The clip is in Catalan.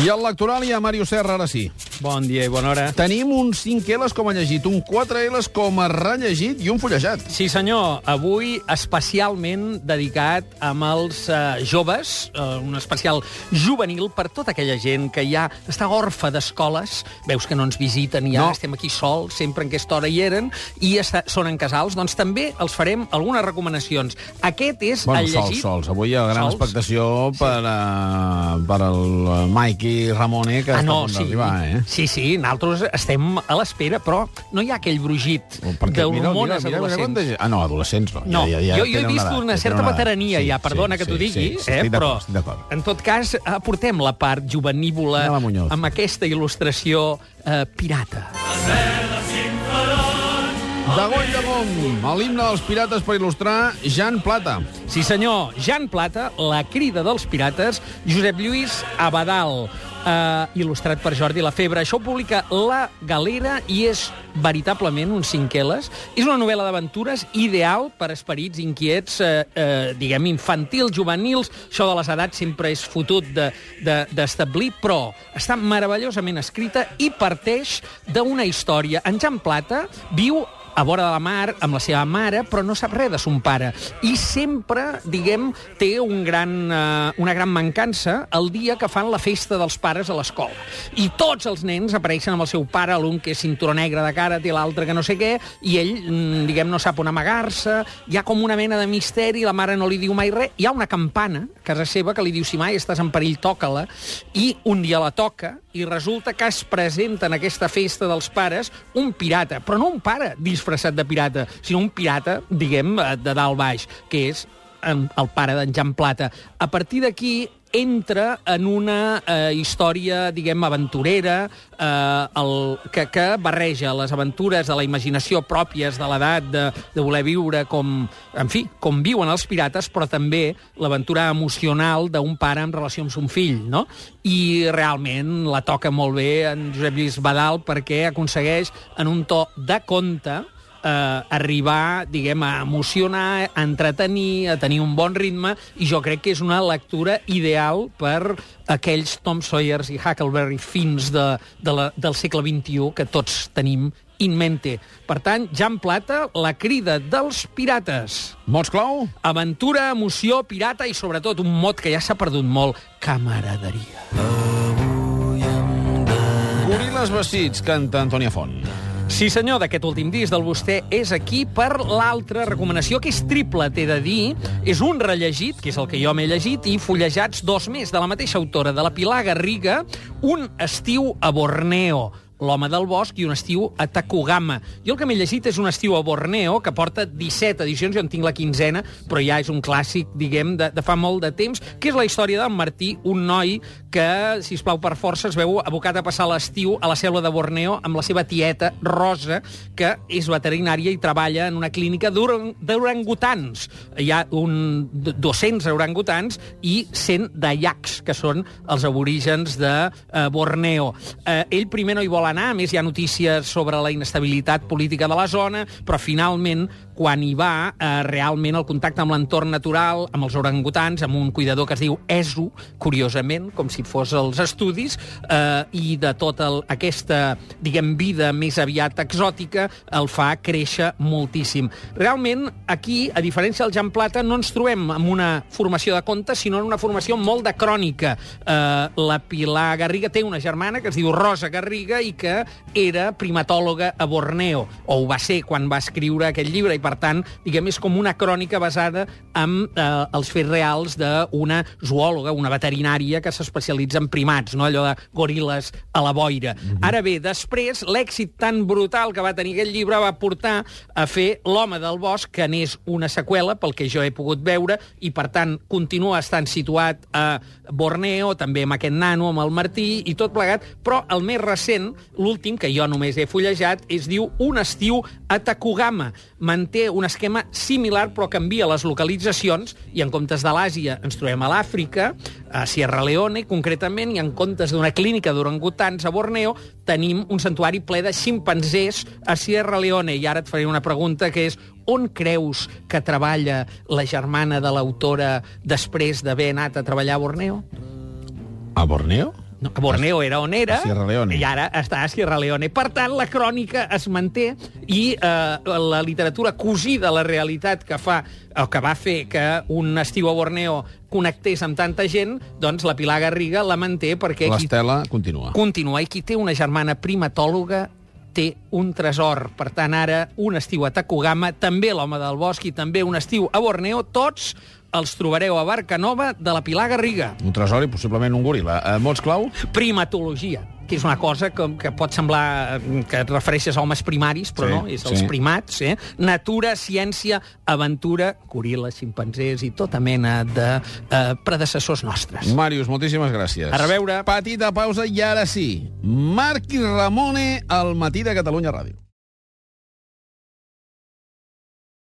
I al lectoral hi ha Mario Serra, ara sí. Bon dia i bona hora. Tenim uns 5 L's com a llegit, un 4 L's com a rellegit i un fullejat. Sí, senyor. Avui especialment dedicat amb els uh, joves, uh, un especial juvenil per tota aquella gent que ja està orfa d'escoles. Veus que no ens visiten ja, No. estem aquí sols, sempre en aquesta hora hi eren, i està, són en casals. Doncs també els farem algunes recomanacions. Aquest és Bueno, el sols, llegit... sols. Avui hi ha gran Sols? expectació per, uh, per el Mikey Ramone, que Ah, està no, a punt sí. d'arribar, eh? Sí, sí, nosaltres estem a l'espera, però no hi ha aquell brugit mira, mira, d'hormones mira, mira adolescents. gent- Ah, no, adolescents no. No, ja, ja, ja jo, jo he vist una ja certa veterania Sí, ja, perdona sí, que t'ho sí, digui, sí, sí, eh, però en tot cas aportem la part juvenívola Muñoz. amb aquesta il·lustració eh, pirata. De Goll de Gom, a l'himne dels pirates per il·lustrar Jan Plata. Sí, senyor, Jan Plata, La crida dels pirates, Josep Lluís Abadal, eh, il·lustrat per Jordi Lafebre. Això ho publica La Galera i és veritablement un cinqueles. És una novel·la d'aventures ideal per esperits inquiets, eh, eh, diguem, infantils, juvenils. Això de les edats sempre és fotut de- de- d'establir, de, però està meravellosament escrita i parteix d'una història. En Jan Plata viu a vora de la mar amb la seva mare, però no sap res de son pare. I sempre, diguem, té un gran, eh, una gran mancança el dia que fan la festa dels pares a l'escola. I tots els nens apareixen amb el seu pare, l'un que és cinturó negre de cara, té l'altre que no sé què, i ell, mm, diguem, no sap on amagar-se, hi ha com una mena de misteri, la mare no li diu mai res, hi ha una campana a casa seva que li diu si mai estàs en perill, toca-la, i un dia la toca, i resulta que es presenta en aquesta festa dels pares un pirata, però no un pare disfressat de pirata, sinó un pirata, diguem, eh, de dalt baix, que és el pare d'en Jan Plata. A partir d'aquí entra en una eh, història, diguem, aventurera, eh, el, que, que barreja les aventures de la imaginació pròpies de l'edat de, de voler viure com, en fi, com viuen els pirates, però també l'aventura emocional d'un pare en relació amb son fill, no? I realment la toca molt bé en Josep Lluís Badal perquè aconsegueix, en un to de conte, eh, arribar, diguem, a emocionar, a entretenir, a tenir un bon ritme, i jo crec que és una lectura ideal per aquells Tom Sawyers i Huckleberry fins de, de la, del segle XXI que tots tenim in mente. Per tant, Jan Plata, la crida dels pirates. Mots clau? Aventura, emoció, pirata i, sobretot, un mot que ja s'ha perdut molt, camaraderia. Goril·les vestits, canta Antònia Font. Sí, senyor, d'aquest últim disc del Vostè és aquí per l'altra recomanació, que és triple, t'he de dir. És un rellegit, que és el que jo m'he llegit, i fullejats dos més de la mateixa autora, de la Pilar Garriga, Un estiu a Borneo l'home del bosc i un estiu a Takugama. Jo el que m'he llegit és un estiu a Borneo, que porta 17 edicions, jo en tinc la quinzena, però ja és un clàssic, diguem, de, de fa molt de temps, que és la història d'en Martí, un noi que, si plau per força, es veu abocat a passar l'estiu a la selva de Borneo amb la seva tieta, Rosa, que és veterinària i treballa en una clínica d'oran- d'orangutans. Hi ha un, 200 orangutans i 100 dayaks, que són els aborígens de eh, Borneo. Eh, ell primer no hi vol anar, a més hi ha notícies sobre la inestabilitat política de la zona, però finalment, quan hi va, eh, realment el contacte amb l'entorn natural, amb els orangutans, amb un cuidador que es diu Esu, curiosament, com si fos els estudis, eh, i de tota aquesta, diguem, vida més aviat exòtica, el fa créixer moltíssim. Realment, aquí, a diferència del Jan Plata, no ens trobem amb una formació de contes, sinó en una formació molt de crònica. Eh, la Pilar Garriga té una germana que es diu Rosa Garriga i que era primatòloga a Borneo, o ho va ser quan va escriure aquest llibre, i per tant, diguem, és com una crònica basada en eh, els fets reals d'una zoòloga, una veterinària que s'especialitza en primats, no allò de goril·les a la boira. Mm -hmm. Ara bé, després, l'èxit tan brutal que va tenir aquest llibre va portar a fer L'home del bosc, que n'és una seqüela, pel que jo he pogut veure, i per tant continua estant situat a Borneo, també amb aquest nano, amb el Martí, i tot plegat, però el més recent, l'últim, que jo només he fullejat, es diu Un estiu a Takugama. Manté un esquema similar, però canvia les localitzacions, i en comptes de l'Àsia ens trobem a l'Àfrica, a Sierra Leone, concretament, i en comptes d'una clínica d'orangutans a Borneo, tenim un santuari ple de ximpanzés a Sierra Leone. I ara et faré una pregunta, que és on creus que treballa la germana de l'autora després d'haver anat a treballar a Borneo? A Borneo? No, que Borneo era on era, i ara està a Sierra Leone. Per tant, la crònica es manté i eh, la literatura cosida a la realitat que fa o que va fer que un estiu a Borneo connectés amb tanta gent, doncs la Pilar Garriga la manté perquè qui L'Estela continua. continua. I qui té una germana primatòloga té un tresor. Per tant, ara, un estiu a Takugama, també l'home del bosc i també un estiu a Borneo, tots els trobareu a Barca Nova de la Pilar Garriga. Un tresor i possiblement un goril·la. Eh, mots clau? Primatologia, que és una cosa que, que pot semblar eh, que et refereixes a homes primaris, però Sí, no, és els sí. primats. Eh? Natura, ciència, aventura, goril·les, ximpanzés i tota mena de eh, predecessors nostres. Màrius, moltíssimes gràcies. A reveure. Petita pausa i ara sí. Marc i Ramone al matí de Catalunya Ràdio.